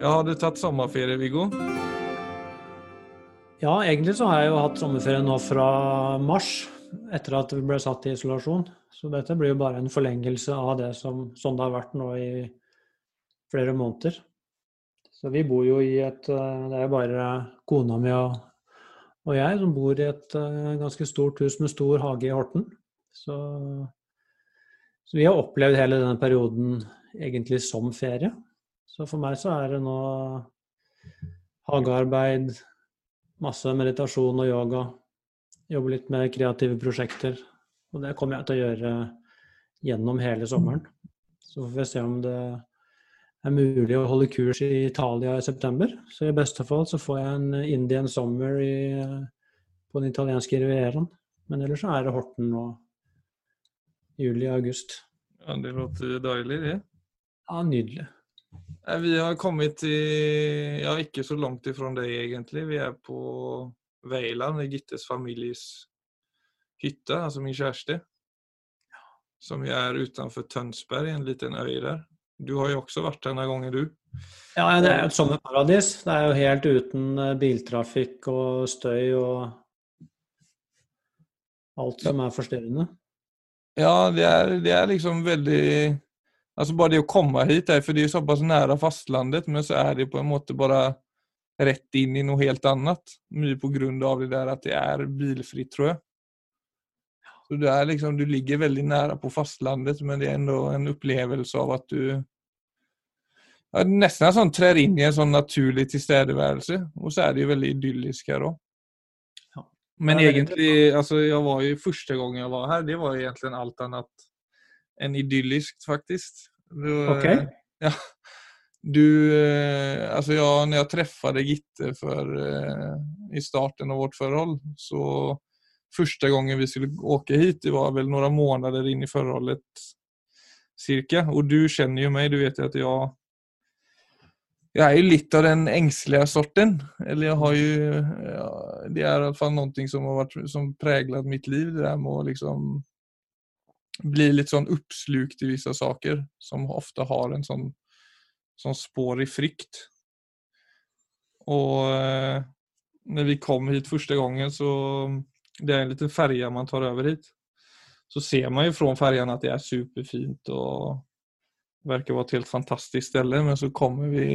Ja, har du tatt sommerferie, Viggo? Ja, egentlig så har jeg jo hatt sommerferie nå fra mars, etter at vi ble satt i isolasjon. Så dette blir jo bare en forlengelse av det som sånn det har vært nå i flere måneder. Så vi bor jo i et eh, Det er jo bare kona mi og, og jeg som bor i et uh, ganske stort hus med stor hage i Horten. Så, så vi har opplevd hele denne perioden egentlig som ferie. Så for meg så er det nå hagearbeid, masse meditasjon og yoga. Jobbe litt med kreative prosjekter. Og det kommer jeg til å gjøre gjennom hele sommeren. Så får vi se om det er mulig å holde kurs i Italia i september. Så i beste fall så får jeg en Indian summer i, på den italienske rivieraen. Men ellers så er det Horten nå. Juli og august. Ja, Det låter deilig, det. Ja, nydelig. Vi har kommet til Ja, ikke så langt ifra deg, egentlig. Vi er på Veiland, i Gittes families hytte, altså min kjæreste. Som er utenfor Tønsberg, en liten øy der. Du har jo også vært der denne gangen, du? Ja, det er jo et sommerparadis. Det er jo helt uten eh, biltrafikk og støy og alt som er forstyrrende. Ja, det er, det er liksom veldig Altså Bare det å komme hit, här, for det er såpass nära fastlandet, men så er det på en måte bare rett inn i noe helt annet. Mye av det der at det er bilfritt, tror jeg. Så det er liksom, Du ligger veldig nære på fastlandet, men det er enda en opplevelse av at du ja, Nesten sånn trer inn i en sånn naturlig tilstedeværelse. Og så er det jo veldig idyllisk her òg. Men egentlig, altså jeg var jo første gang jeg var her, det var egentlig alt annet enn idyllisk, faktisk. Du, Okay. Ja. Du, alltså altså jag, när jag träffade Gitte för, eh, i starten av vårt förhåll så första gången vi skulle åka hit, det var väl några månader in i förhållet cirka. Och du känner ju mig, du vet ju att jag jag är ju lite av den ängsliga sorten. Eller jag har ju, ja, det är i alla fall någonting som har varit, som präglat mitt liv, det där med att liksom bli litt sånn oppslukt i visse saker som ofte har en sånn, sånn spår i frykt. Og eh, når vi kom hit første gangen, så Det er en liten ferje man tar over hit. Så ser man jo fra ferjen at det er superfint og verkar være et helt fantastisk sted. Men så kommer vi,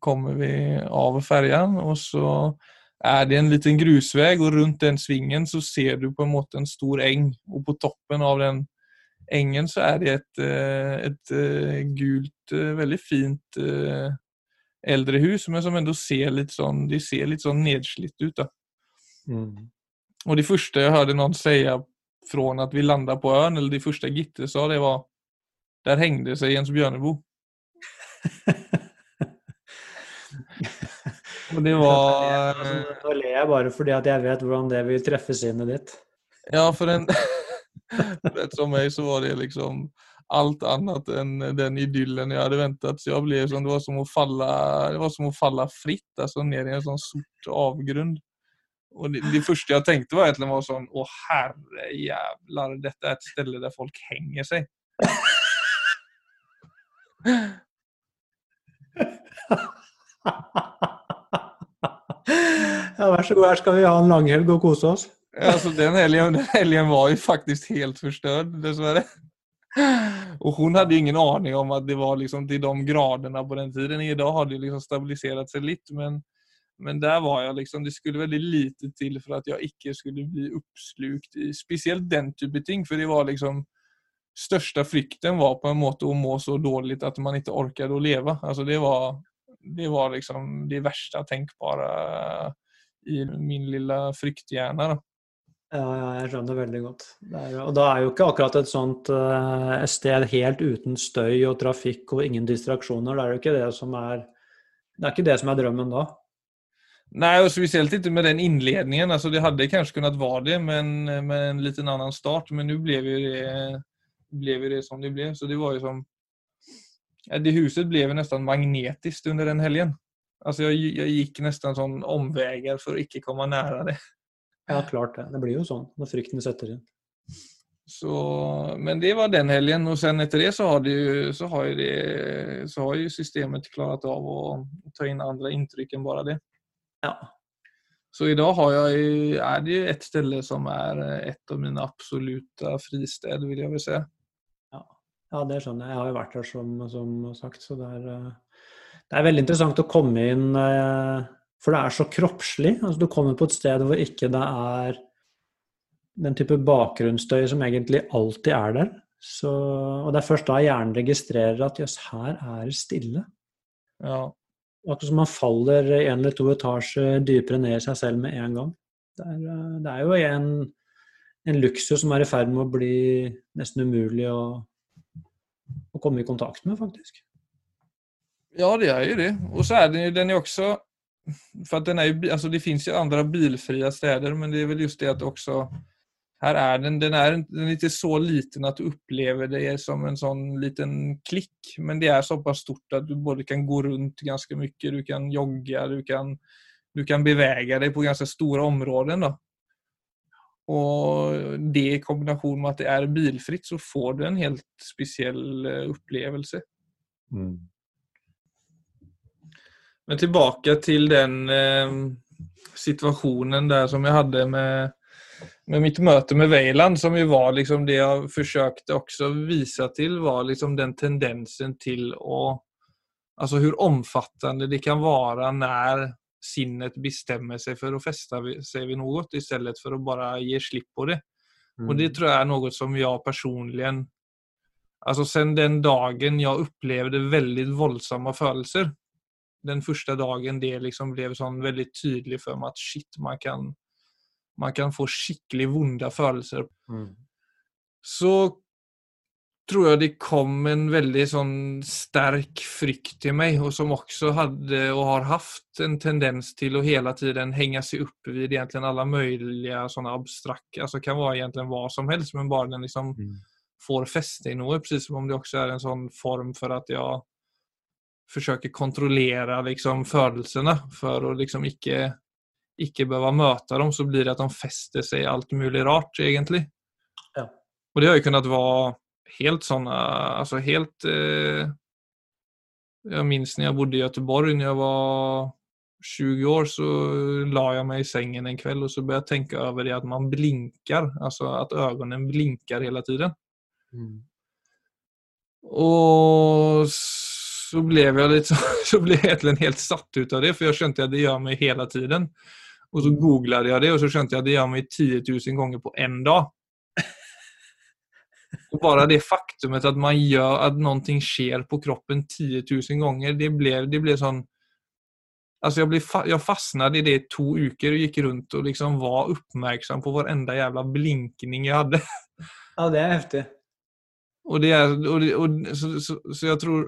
kommer vi av ferjen, og så er det en liten grusvei, og rundt den svingen så ser du på en måte en stor eng. Og på toppen av den engen så er det et, eh, et, eh, gult, eh, veldig fint eldre hus, men som ändå ser litt sånn, de ser litt sånn nedslitt ut. Da. Mm. Og det første jeg hørte noen si fra at vi landet på øen, eller det første Gitte sa, det var Der hengde seg Jens Bjørneboe. Og det var Nå ler jeg bare fordi at jeg vet hvordan det vil treffe sinnet ditt. Ja, for en Rett som meg så var det liksom alt annet enn den idyllen jeg hadde ventet. Så jeg ble sånn, det var som å falle, det var som å falle fritt, altså ned i en sånn sort avgrunn. Og det, det første jeg tenkte var egentlig var sånn Å, herre jævlar, dette er et sted der folk henger seg. Ja, vær så god, her skal vi ha en langhelg og kose oss. Alltså den helgen, helgen var ju faktiskt helt förstörd dessvärre. Och hon hade ingen aning om att det var liksom till de graderna på den tiden. Idag har det liksom stabiliserat sig lite men, men där var jag liksom, det skulle väldigt lite till för att jag icke skulle bli uppslukt i speciellt den typen av ting. För det var liksom största frykten var på en måte att må så dåligt att man inte orkade att leva. Alltså det var, det var liksom det värsta tänkbara i min lilla frykthjärna. Då. Ja, ja, jeg skjønner veldig godt. Er, og da er jo ikke akkurat et sånt uh, sted helt uten støy og trafikk og ingen distraksjoner. Det er jo ikke det som er Det er ikke det som er drømmen da. Nei, og spesielt ikke med den innledningen. Altså, det hadde kanskje kunnet være det men, med en litt annen start, men nå ble jo det, ble det som det ble. Så det var jo som ja, Det huset ble jo nesten magnetisk under den helgen. Altså, jeg, jeg gikk nesten sånn omveier for å ikke komme nære det. Ja, klart det. Det blir jo sånn når frykten setter inn. Så, men det var den helgen og sen etter det så har, det ju, så har, ju det, så har ju systemet klarat av å ta inn andre inntrykk enn bare det. Ja. Så i dag har jeg, er det ju ett ställe som er et av mine absoluta fristed, vil jeg vel si. Ja, det skjønner jeg. Jeg har jo vært her som, som sagt. Så det er, eh, det er veldig interessant å komme inn eh, For det er så kroppslig. Altså, du kommer på et sted hvor ikke det er den type bakgrunnsstøy som egentlig alltid er der. Så, og det er først da hjernen registrerer at jøss, her er det stille. Ja. Akkurat som man faller en eller to etasjer dypere ned i seg selv med en gang. Det er, eh, det er jo en, en luksus som er i ferd med å bli nesten umulig å, å komme i kontakt med, faktisk. Ja, det er jo det. Og så er den, den er også For att den är ju, alltså det finnes jo andre bilfria steder, men det er vel just det at også her er den, den er, den är ikke så liten at du opplever det som en sånn liten klikk, men det er såpass stort at du både kan gå rundt ganske mye, du kan jogga, du kan, du kan beväga deg på ganske store områden. Då. Og det i kombination med at det er bilfritt, så får du en helt speciell upplevelse. opplevelse. Mm. Men tilbake til den eh, situasjonen der som jeg hadde med, med mitt møte med Veiland, som jo var liksom det jeg forsøkte også vise til, var liksom den tendensen til å Altså hvor omfattende det kan være når sinnet bestemmer seg for å feste seg ved noe, i stedet for å bare gi slipp på det. Mm. Og det tror jeg er noe som jeg personlig Altså sen den dagen jeg opplevde veldig voldsomme følelser, den første dagen det liksom ble sånn veldig tydelig for meg at shit, man kan, man kan få skikkelig vonde følelser. Mm. Så tror jeg det kom en veldig sånn sterk frykt til meg, og som også hadde og har hatt en tendens til å hele tiden henge seg opp ved egentlig alle mulige sånne abstrakte altså kan være egentlig hva som helst, men bare den liksom mm. får feste i noe. Precis som om det også er en sånn form for at jeg forsøker kontrollere liksom følelsene for å liksom ikke ikke behøve møte dem, så blir det at de fester seg i alt mulig rart, egentlig. Ja. Og det har jo kunnet være helt sånne Altså helt eh, Jeg minns når jeg bodde i Göteborg når jeg var 20 år, så la jeg meg i sengen en kveld og så begynte jeg tenke over det at man blinker. Altså at øynene blinker hele tiden. Mm. Og så ble jeg litt så, så ble jeg egentlig helt satt ut av det, for jeg skjønte at det gjør meg hele tiden. Og så googlet jeg det, og så skjønte jeg at det gjør meg 10 000 ganger på én dag. Och bara det faktumet at man gjør at noe skjer på kroppen 10 000 ganger, det ble, det ble sånn Alltså jag, blev, jag fastnade i det i to uker og gikk rundt og liksom var oppmerksom på varenda jævla blinkning jeg hadde. Ja, det er heftig. Og det er, og det, og, så, så, så, jeg tror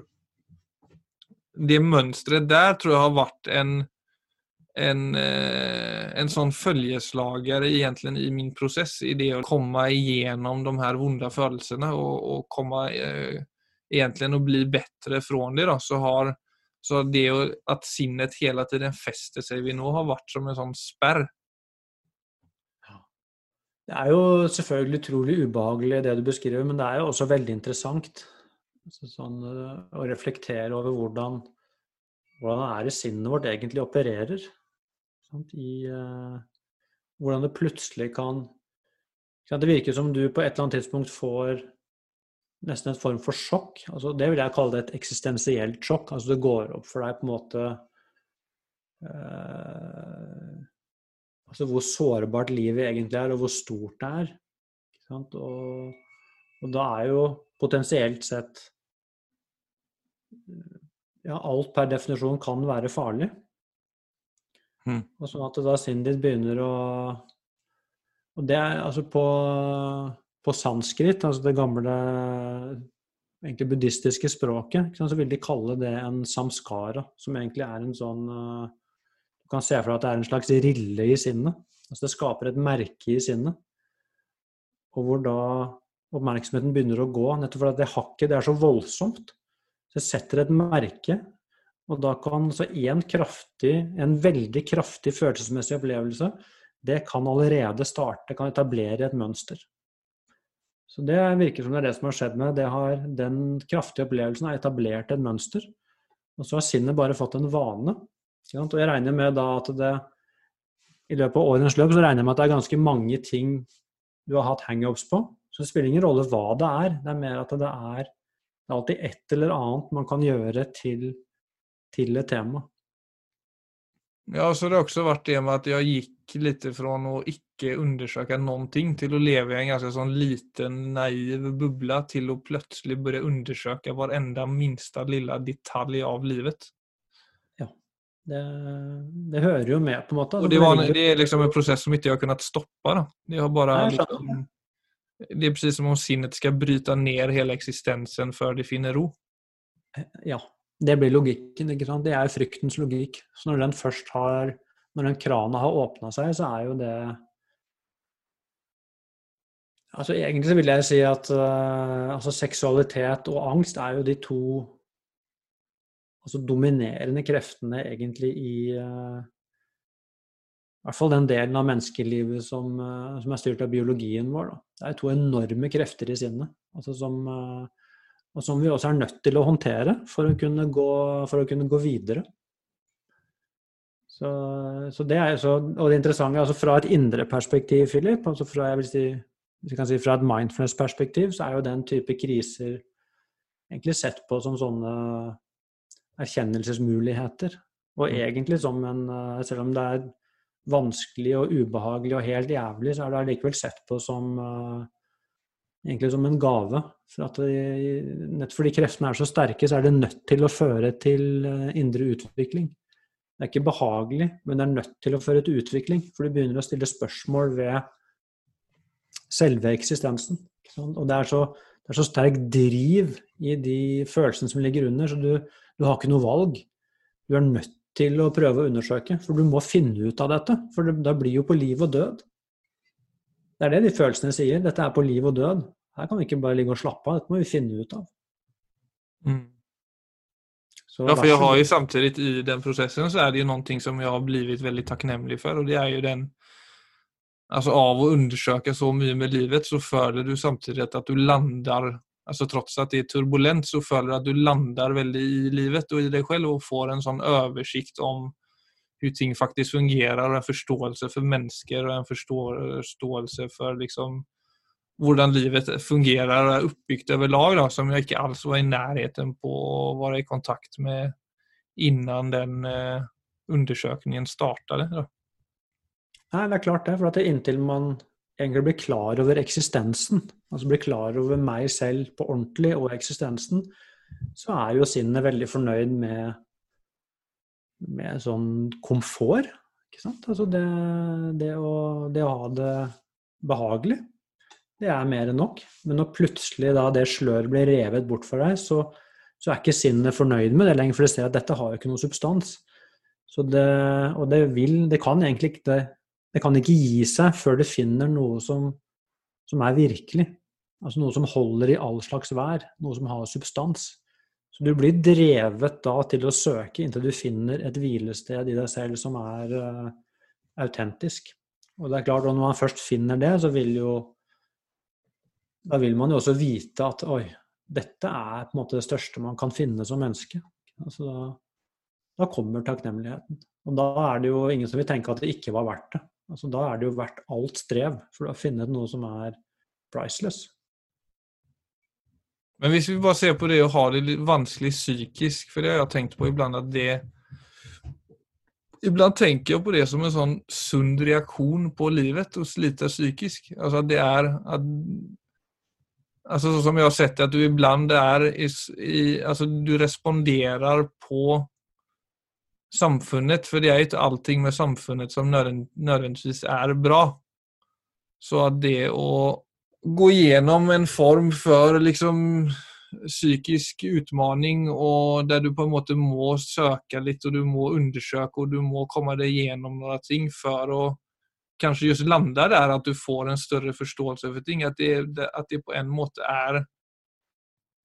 Det mønsteret der tror jeg har vært en en, eh, en sånn følgeslager egentlig i min prosess, i det å komme igjennom de her vonde følelsene og, og komme eh, egentlig å bli bedre fra det, da, så har så det at sinnet hele tiden fester seg ved nå, har vært som en sånn sperr. Det er jo selvfølgelig utrolig ubehagelig det du beskriver, men det er jo også veldig interessant. Sånn, eh, å reflektere over hvordan, hvordan er det sinnet vårt egentlig opererer. Sant? I uh, hvordan det plutselig kan Det virker som du på et eller annet tidspunkt får nesten en form for sjokk. Altså, det vil jeg kalle det et eksistensielt sjokk. Altså det går opp for deg på en måte uh, Altså hvor sårbart livet egentlig er, og hvor stort det er. Og, og, da er jo potensielt sett Ja, alt per definisjon kan være farlig. Mm. Og sånn at da sinnet ditt begynner å Og det er altså på, på sanskrit, altså det gamle egentlig buddhistiske språket, så vil de kalle det en samskara, som egentlig er en sånn eh, Du kan se for deg at det er en slags rille i sinnet. Altså det skaper et merke i sinnet. Og hvor da oppmerksomheten begynner å gå, nettopp fordi det hakket det er så voldsomt. Det setter et merke og da kan så en kraftig, en veldig kraftig følelsesmessig opplevelse, det kan allerede starte, kan etablere et mønster. Så det virker som det er det som har skjedd med det. Har, den kraftige opplevelsen har etablert et mønster. Og så har sinnet bare fått en vane. Og jeg regner med da at det i løpet av årens løp så regner jeg med at det er ganske mange ting du har hatt hangups på. Så det spiller ingen rolle hva det er. Det er mer at det er, det er alltid et eller annet man kan gjøre til, til et tema. Ja, så det har også vært det med at jeg gikk litt fra å ikke undersøke noen ting, til å leve i en ganske sånn liten, naiv boble, til å plutselig begynne undersøke hver enda minste lille detalj av livet. Ja, det, det, hører jo med, på en måte. Og det, var, det er liksom en prosess som ikke jeg har kunnet stoppe. Da. Det, har bare, liksom, det er precis som om sinnet skal bryte ned hele eksistensen før det finner ro. Ja, det blir logikken. ikke sant? Det er fryktens logikk. Så når den først har Når den krana har åpna seg, så er jo det Altså Egentlig så vil jeg si at uh, altså seksualitet og angst er jo de to altså dominerende kreftene egentlig i uh, i hvert fall den delen av menneskelivet som, uh, som er styrt av biologien vår. Da. Det er to enorme krefter i sinnet. Altså som og som vi også er nødt til å håndtere for å kunne gå, å kunne gå videre. Så, så, det er så, og det interessante altså fra et indre perspektiv, Philip, altså fra, jeg vil si, si fra et mindfulness-perspektiv, så er jo den type kriser egentlig sett på som sånne erkjennelsesmuligheter. Og mm. egentlig som en Selv om det er vanskelig og ubehagelig og helt jævlig, så er det allikevel sett på som egentlig som en gave. For at nett fordi kreftene er så sterke, så er det nødt til å føre til eh, indre utvikling. Det er ikke behagelig, men det er nødt til å føre til utvikling. For du begynner å stille spørsmål ved selve eksistensen. Og det er, så, det er så sterk driv i de følelsene som ligger under, så du, du har ikke noe valg. Du er nødt til å prøve å undersøke, for du må finne ut av dette. For det, da blir jo på liv og død. Det er det de følelsene sier. Dette er på liv og død. Her kan vi ikke bare ligge og slappe av. Dette må vi finne ut av. Mm. ja, for jeg har jo samtidig i den prosessen så er det jo noe som jeg har blitt veldig takknemlig for, og det er jo den Altså av å undersøke så mye med livet, så føler du samtidig at du lander altså Trots at det er turbulent, så føler du at du lander veldig i livet og i deg selv og får en sånn oversikt om hvordan ting faktisk fungerer, og en forståelse for mennesker og en forståelse for liksom hvordan livet fungerer og er oppbygd over lag, da, som jeg ikke alls var i nærheten på å være i kontakt med innan den eh, undersøkningen startet. Da. Nei, det er klart det. For at det inntil man egentlig blir klar over eksistensen, altså blir klar over meg selv på ordentlig og eksistensen, så er jo sinnet veldig fornøyd med, med sånn komfort. Ikke sant? Altså det, det, å, det å ha det behagelig det er mer enn nok. Men når plutselig da det sløret blir revet bort for deg, så, så, er ikke sinnet fornøyd med det lenger, for det ser at dette har jo ikke noe substans. Så Det, og det vil Det kan egentlig ikke det, kan ikke gi seg før det finner noe som, som er virkelig. Altså noe som holder i all slags vær. Noe som har substans. Så du blir drevet da til å søke inntil du finner et hvilested i deg selv som er uh, autentisk. Og det er klart, når man først finner det, så vil jo da vil man jo også vite at oi, dette er på en måte det største man kan finne som menneske. Altså, da, da, kommer takknemligheten. Og da er det jo ingen som vil tenke at det ikke var verdt det. Altså, da er det jo verdt alt strev for å finne noe som er priceless. Men hvis vi bare ser på det å ha det litt vanskelig psykisk, for det har jeg tenkt på iblant at det Iblant tenker jeg på det som en sånn sunn reaksjon på livet, å slite psykisk. Altså at det er at Alltså så som jag har sett att du ibland är i, i, altså, du responderer på samfunnet, for det er ikke allting med samfunnet som nødvendigvis er bra. Så det å gå gjennom en form for liksom psykisk utmaning, og der du på en måte må søke litt, og du må undersøke, og du må komme deg gjennom noen ting for å kanskje just lande der at du får en større forståelse for ting. At det, at det på en måte er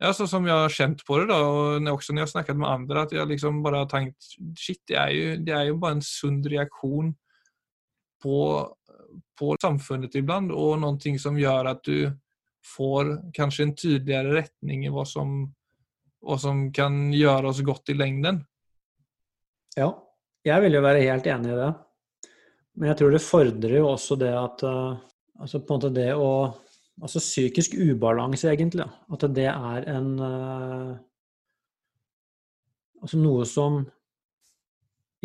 ja, så som jeg har kjent på det, da, og også når jeg har snakket med andre, at jeg liksom bare har tenkt shit, det er jo, det er jo bare en sunn reaksjon på, på samfunnet iblant, og noe som gjør at du får kanskje en tydeligere retning i hva som, hva som kan gjøre oss godt i lengden. Ja, jeg vil jo være helt enig i det. Men jeg tror det fordrer jo også det at uh, Altså på en måte det å Altså psykisk ubalanse, egentlig. At det er en uh, Altså noe som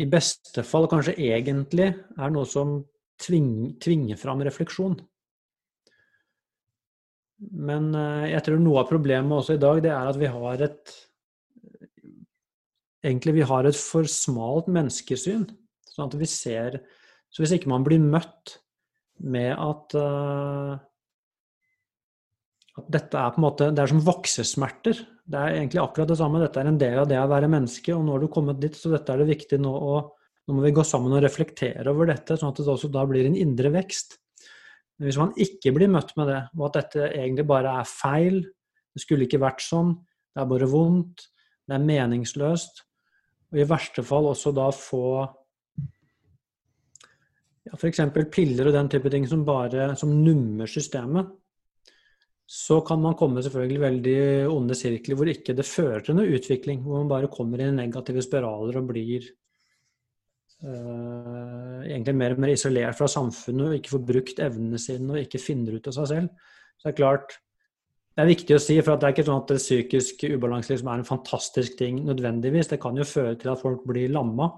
i beste fall kanskje egentlig er noe som tving, tvinger fram refleksjon. Men uh, jeg tror noe av problemet også i dag, det er at vi har et Egentlig vi har et for smalt menneskesyn. Sånn at vi ser Så hvis ikke man blir møtt med at uh, at dette er på en måte, Det er som voksesmerter. Det er egentlig akkurat det samme. Dette er en del av det å være menneske, og nå har du kommet dit, så dette er det viktig nå å Nå må vi gå sammen og reflektere over dette, sånn at det også da blir en indre vekst. Men hvis man ikke blir møtt med det, og at dette egentlig bare er feil, det skulle ikke vært sånn, det er bare vondt, det er meningsløst, og i verste fall også da få ja, f.eks. piller og den type ting som bare som nummer systemet, så kan man komme selvfølgelig veldig onde sirkler hvor ikke det fører til noe utvikling. Hvor man bare kommer i negative spiraler og blir uh, egentlig mer og mer isolert fra samfunnet og ikke får brukt evnene sine og ikke finner ut av seg selv. Så det er klart, det er viktig å si, for det er ikke sånn at psykisk ubalanse liksom er en fantastisk ting nødvendigvis. Det kan jo føre til at folk blir lamma.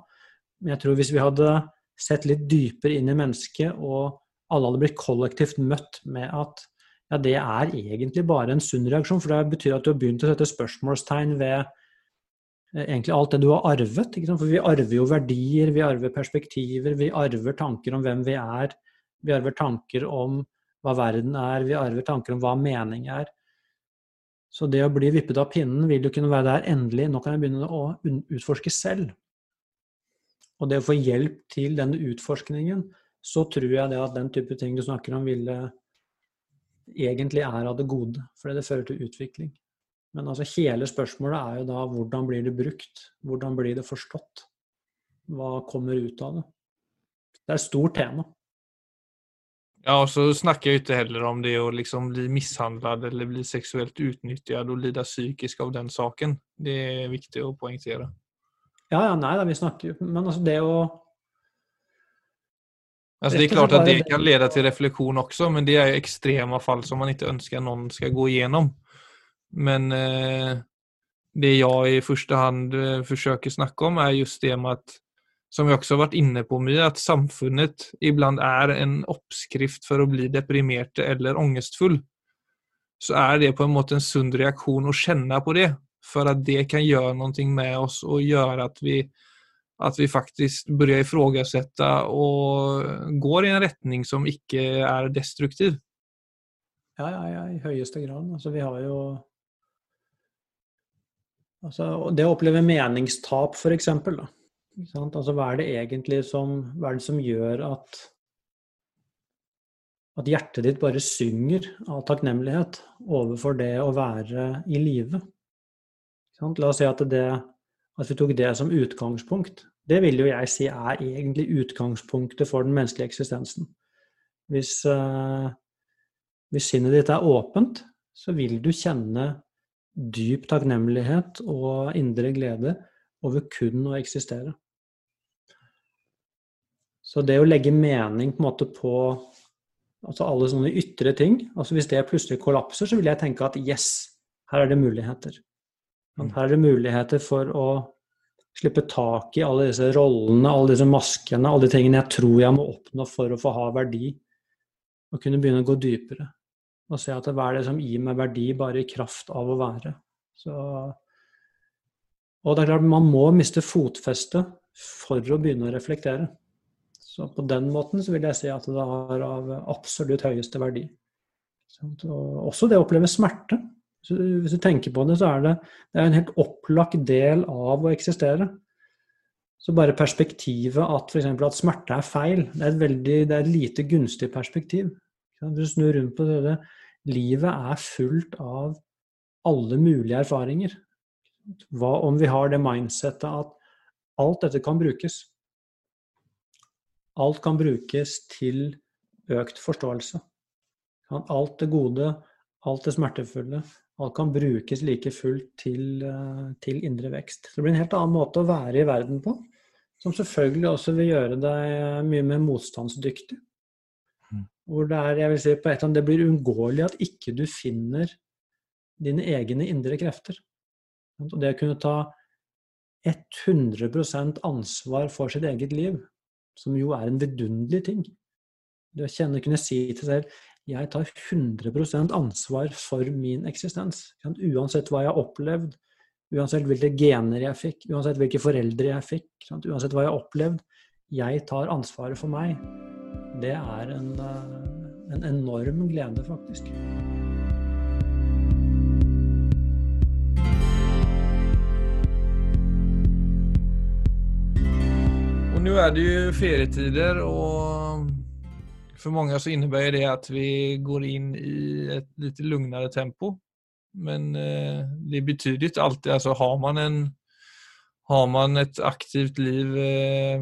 Men jeg tror hvis vi hadde sett litt dypere inn i mennesket, og alle hadde blitt kollektivt møtt med at ja, det er egentlig bare en sunn reaksjon. For det betyr at du har begynt å sette spørsmålstegn ved eh, egentlig alt det du har arvet. For vi arver jo verdier, vi arver perspektiver, vi arver tanker om hvem vi er. Vi arver tanker om hva verden er, vi arver tanker om hva mening er. Så det å bli vippet av pinnen vil jo kunne være der endelig. Nå kan jeg begynne å utforske selv. Og det å få hjelp til denne utforskningen, så tror jeg det at den type ting du snakker om, ville egentlig er av det gode. Fordi det fører til utvikling. Men altså hele spørsmålet er jo da hvordan blir det brukt? Hvordan blir det forstått? Hva kommer ut av det? Det er et stort tema. Ja, og så snakker jeg ikke heller om det å liksom bli mishandlet eller bli seksuelt utnyttet og lide psykisk av den saken. Det er viktig å poengtere. Ja, ja, nei da, vi snakker jo Men altså, det å Altså, det er klart at det kan lede til refleksjon også, men det er ekstreme fall som man ikke ønsker noen skal gå igjennom. Men eh, det jeg i første hand eh, forsøker snakke om, er just det med at som vi også har vært inne på mye, at samfunnet iblant er en oppskrift for å bli deprimert eller angstfull. Så er det på en måte en sunn reaksjon å kjenne på det. For at det kan gjøre noe med oss og gjøre at vi, at vi faktisk begynner ifrågasette og går i en retning som ikke er destruktiv. Ja, ja, ja i høyeste grad. Altså, vi har jo altså, Det å oppleve meningstap, f.eks. Altså, hva er det egentlig som, hva er det som gjør at at hjertet ditt bare synger av takknemlighet overfor det å være i live. La oss si at, det, at vi tok det som utgangspunkt. Det vil jo jeg si er egentlig utgangspunktet for den menneskelige eksistensen. Hvis, uh, hvis sinnet ditt er åpent, så vil du kjenne dyp takknemlighet og indre glede over kun å eksistere. Så det å legge mening på, en måte på altså alle sånne ytre ting altså Hvis det plutselig kollapser, så vil jeg tenke at yes, her er det muligheter. Mm. Her er det muligheter for å slippe tak i alle disse rollene, alle disse maskene, alle de tingene jeg tror jeg må oppnå for å få ha verdi. Og kunne begynne å gå dypere. Og se at hva er det som gir meg verdi bare i kraft av å være. Så, og det er klart, man må miste fotfestet for å begynne å reflektere. Så på den måten så vil jeg si at det har av absolutt høyeste verdi. Så, også det å oppleve smerte. Så hvis du tenker på det, så er det, det er en helt opplagt del av å eksistere. Så bare perspektivet at f.eks. at smerte er feil, det er et, veldig, det er et lite gunstig perspektiv. Du snur rundt på det. Livet er fullt av alle mulige erfaringer. Hva om vi har det mindsettet at alt dette kan brukes? Alt kan brukes til økt forståelse. Alt det gode alt det smertefulle. Alt kan brukes like fullt til, eh, til indre vekst. Så Det blir en helt annen måte å være i verden på, som selvfølgelig også vil gjøre deg mye mer motstandsdyktig. Mm. Hvor det er, jeg vil si på et eller annet, det blir uunngåelig at ikke du finner dine egne indre krefter. Og det å kunne ta 100% ansvar for sitt eget liv, som jo er en vidunderlig ting. Det å kjenne, kunne si til selv jeg tar 100% ansvar for min eksistens. Uansett hva jeg har opplevd, uansett hvilke gener jeg fikk, uansett hvilke foreldre jeg fikk, uansett hva jeg har opplevd, jeg tar ansvaret for meg. Det er en, eh, en enorm glede, faktisk. Og nå er det jo ferietider och för många så innebär det att vi går in i ett lite lugnare tempo. Men eh, det betyder inte alltid, alltså har man, en, har man ett aktivt liv eh,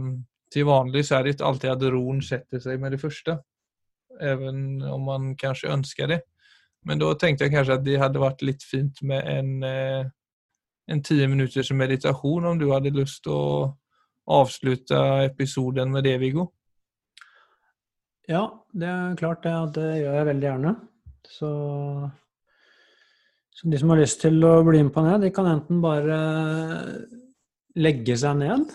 till vanlig så är det inte alltid att ron sätter sig med det första. Även om man kanske önskar det. Men då tänkte jag kanske att det hade varit lite fint med en, eh, en tio minuters meditation om du hade lust att avslutte episoden med det, Viggo? Ja, det er klart det. Det gjør jeg veldig gjerne. Så, så, de som har lyst til å bli med på det, de kan enten bare legge seg ned,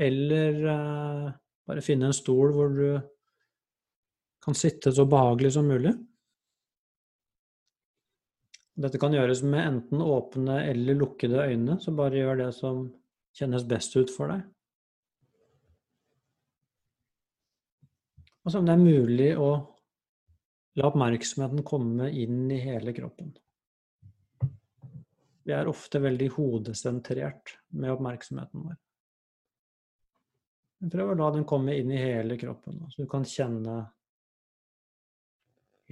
eller uh, bare finne en stol hvor du kan sitte så behagelig som mulig. Dette kan gjøres med enten åpne eller lukkede øyne, så bare gjør det som kjennes best ut for deg. Og så om det er mulig å la oppmerksomheten komme inn i hele kroppen. Vi er ofte veldig hodesentrert med oppmerksomheten vår. Prøv å la den komme inn i hele kroppen, så du kan kjenne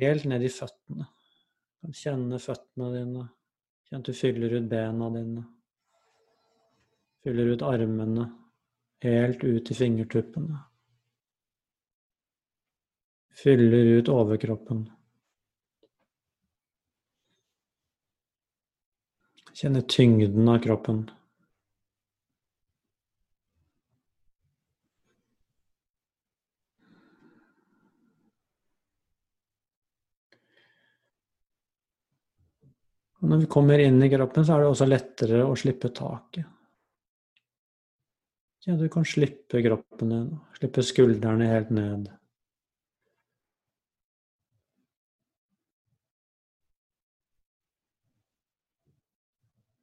helt ned i føttene. Du kan kjenne føttene dine, kjenne at du fyller ut bena dine. Fyller ut armene, helt ut i fingertuppene. Fyller ut overkroppen. Kjenne tyngden av kroppen. Og når vi kommer inn i kroppen, så er det også lettere å slippe taket. Ja, du kan slippe kroppen ned. Slippe skuldrene helt ned.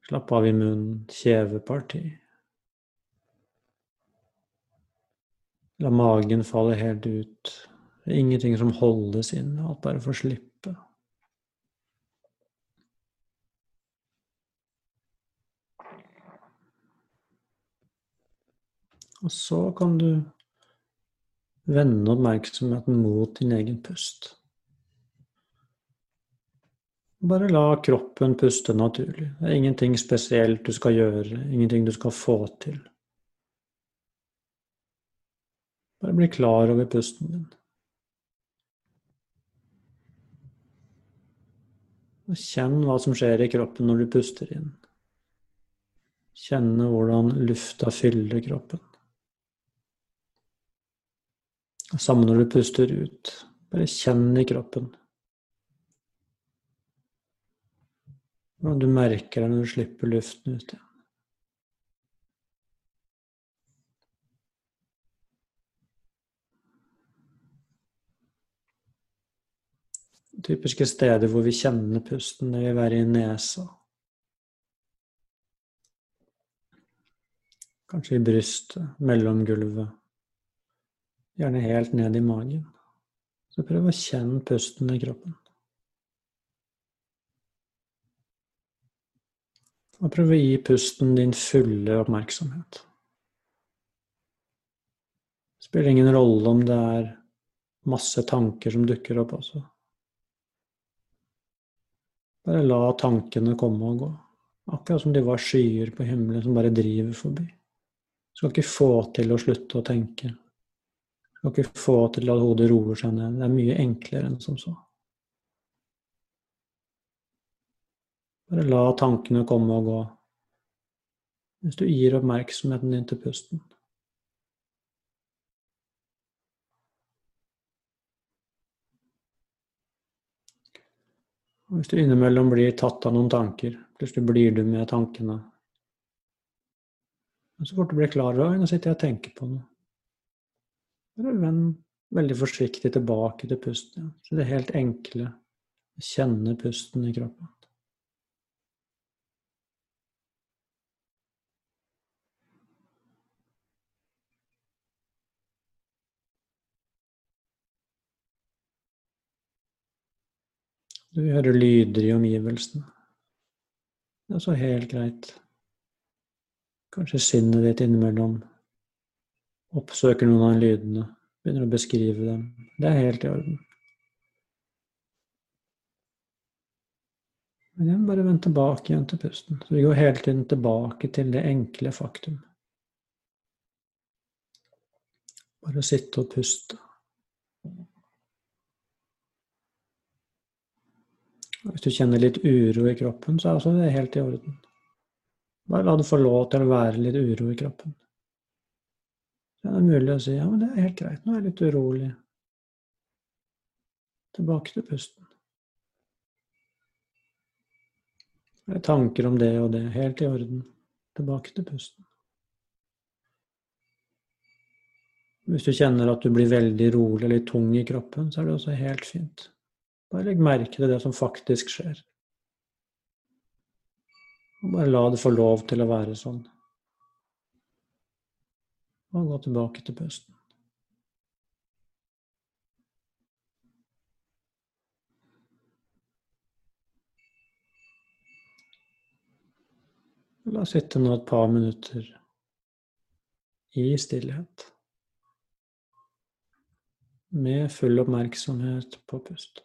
Slapp av i munnen, kjeveparti. La magen falle helt ut. Det er ingenting som holdes inn. Alt bare får slippe. Og så kan du vende oppmerksomheten mot din egen pust. Bare la kroppen puste naturlig. Det er ingenting spesielt du skal gjøre, ingenting du skal få til. Bare bli klar over pusten din. Og kjenn hva som skjer i kroppen når du puster inn. Kjenne hvordan lufta fyller kroppen. Samme når du puster ut. Bare kjenn i kroppen. Og du merker det når du slipper luften ut igjen. Typiske steder hvor vi kjenner pusten, det vil være i nesa. Kanskje i brystet, mellomgulvet. Gjerne helt ned i magen. Så prøv å kjenne pusten i kroppen. Og prøv å gi pusten din fulle oppmerksomhet. Det spiller ingen rolle om det er masse tanker som dukker opp også. Bare la tankene komme og gå. Akkurat som de var skyer på himmelen som bare driver forbi. Du skal ikke få til å slutte å tenke. Du skal ikke få til at hodet roer seg ned. Det er mye enklere enn som så. Bare la tankene komme og gå. Hvis du gir oppmerksomheten din til pusten. Og hvis du innimellom blir tatt av noen tanker, plutselig blir du med tankene. Men så fort du blir klar over nå sitter jeg og tenker på noe. Bare vend veldig forsiktig tilbake til pusten. Så det er helt enkle. Kjenne pusten i kroppen. Du hører lyder i omgivelsene. Det er så helt greit. Kanskje sinnet ditt innimellom oppsøker noen av lydene, begynner å beskrive dem. Det er helt i orden. Men igjen, bare vend tilbake igjen til pusten. Så vi går hele tiden tilbake til det enkle faktum. Bare sitte og puste. Hvis du kjenner litt uro i kroppen, så er også det helt i orden. Bare la det få lov til å være litt uro i kroppen. Så er det mulig å si ja, men det er helt greit, nå er jeg litt urolig. Tilbake til pusten. Det er tanker om det og det, helt i orden. Tilbake til pusten. Hvis du kjenner at du blir veldig rolig eller tung i kroppen, så er det også helt fint. Bare legg merke til det som faktisk skjer. Og bare la det få lov til å være sånn. Og gå tilbake til pusten. La oss sitte nå et par minutter i stillhet. Med full oppmerksomhet på pust.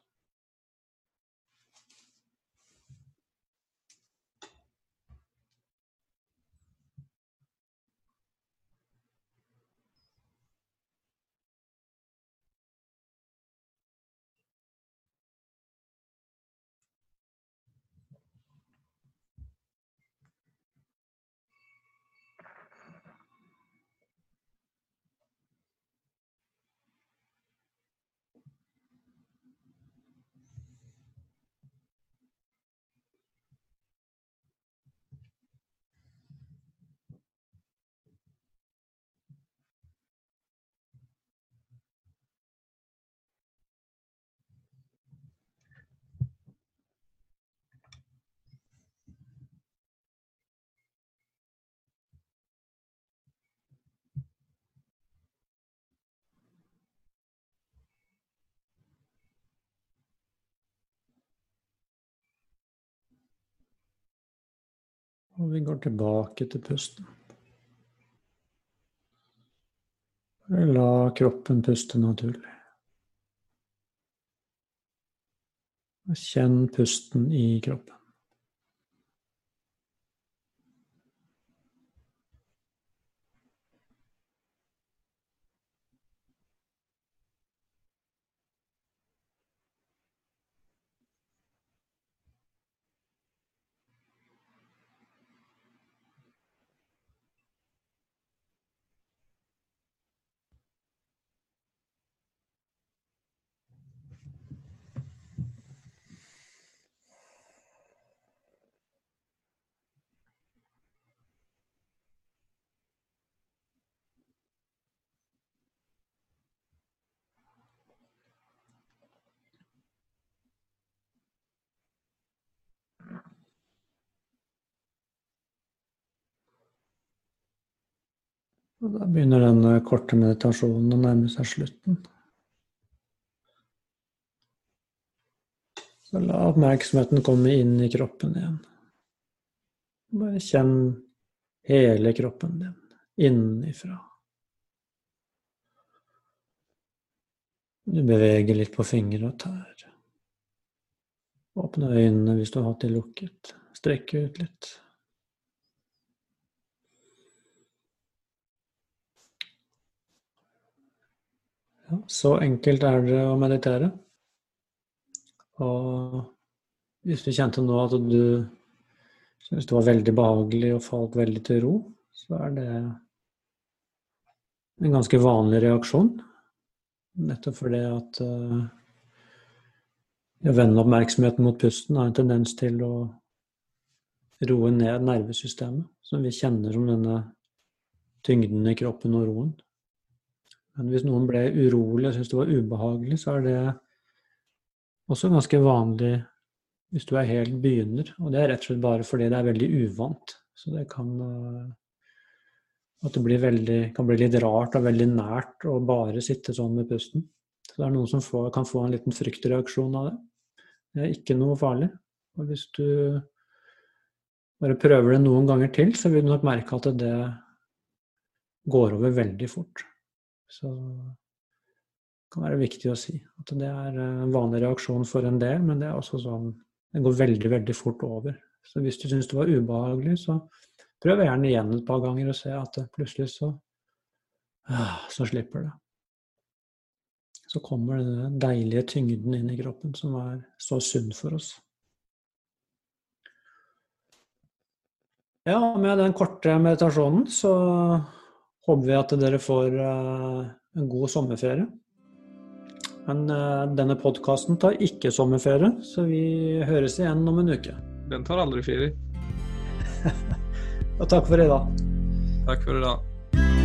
Og vi går tilbake til pusten. La kroppen puste naturlig. Kjenn pusten i kroppen. Og da begynner denne korte meditasjonen å nærme seg slutten. Så la oppmerksomheten komme inn i kroppen igjen. Bare kjenn hele kroppen din innenfra. Du beveger litt på fingre og tær. Åpne øynene hvis du har hatt de lukket. Strekke ut litt. Ja, så enkelt er det å meditere. Og hvis du kjente nå at du syntes det var veldig behagelig og falt veldig til ro, så er det en ganske vanlig reaksjon. Nettopp fordi at uh, å vende oppmerksomheten mot pusten har en tendens til å roe ned nervesystemet, som vi kjenner som denne tyngden i kroppen og roen. Men hvis noen ble urolig og syntes det var ubehagelig, så er det også ganske vanlig hvis du er helt begynner. Og det er rett og slett bare fordi det er veldig uvant. Så det kan uh, at det veldig, kan bli litt rart og veldig nært å bare sitte sånn med pusten. Så det er noen som får, kan få en liten fryktreaksjon av det. Det er ikke noe farlig. Og hvis du bare prøver det noen ganger til, så vil du nok merke at det går over veldig fort. Så det kan være viktig å si at det er en vanlig reaksjon for en del, men det er også sånn Det går veldig, veldig fort over. Så hvis du syns det var ubehagelig, så prøv gjerne igjen et par ganger og se at plutselig så ah, så slipper det. Så kommer den deilige tyngden inn i kroppen som er så sunn for oss. Ja, med den korte meditasjonen så håper vi at dere får uh, en god sommerferie. Men uh, denne podkasten tar ikke sommerferie, så vi høres igjen om en uke. Den tar aldri ferie. Og takk for i dag. Takk for i dag.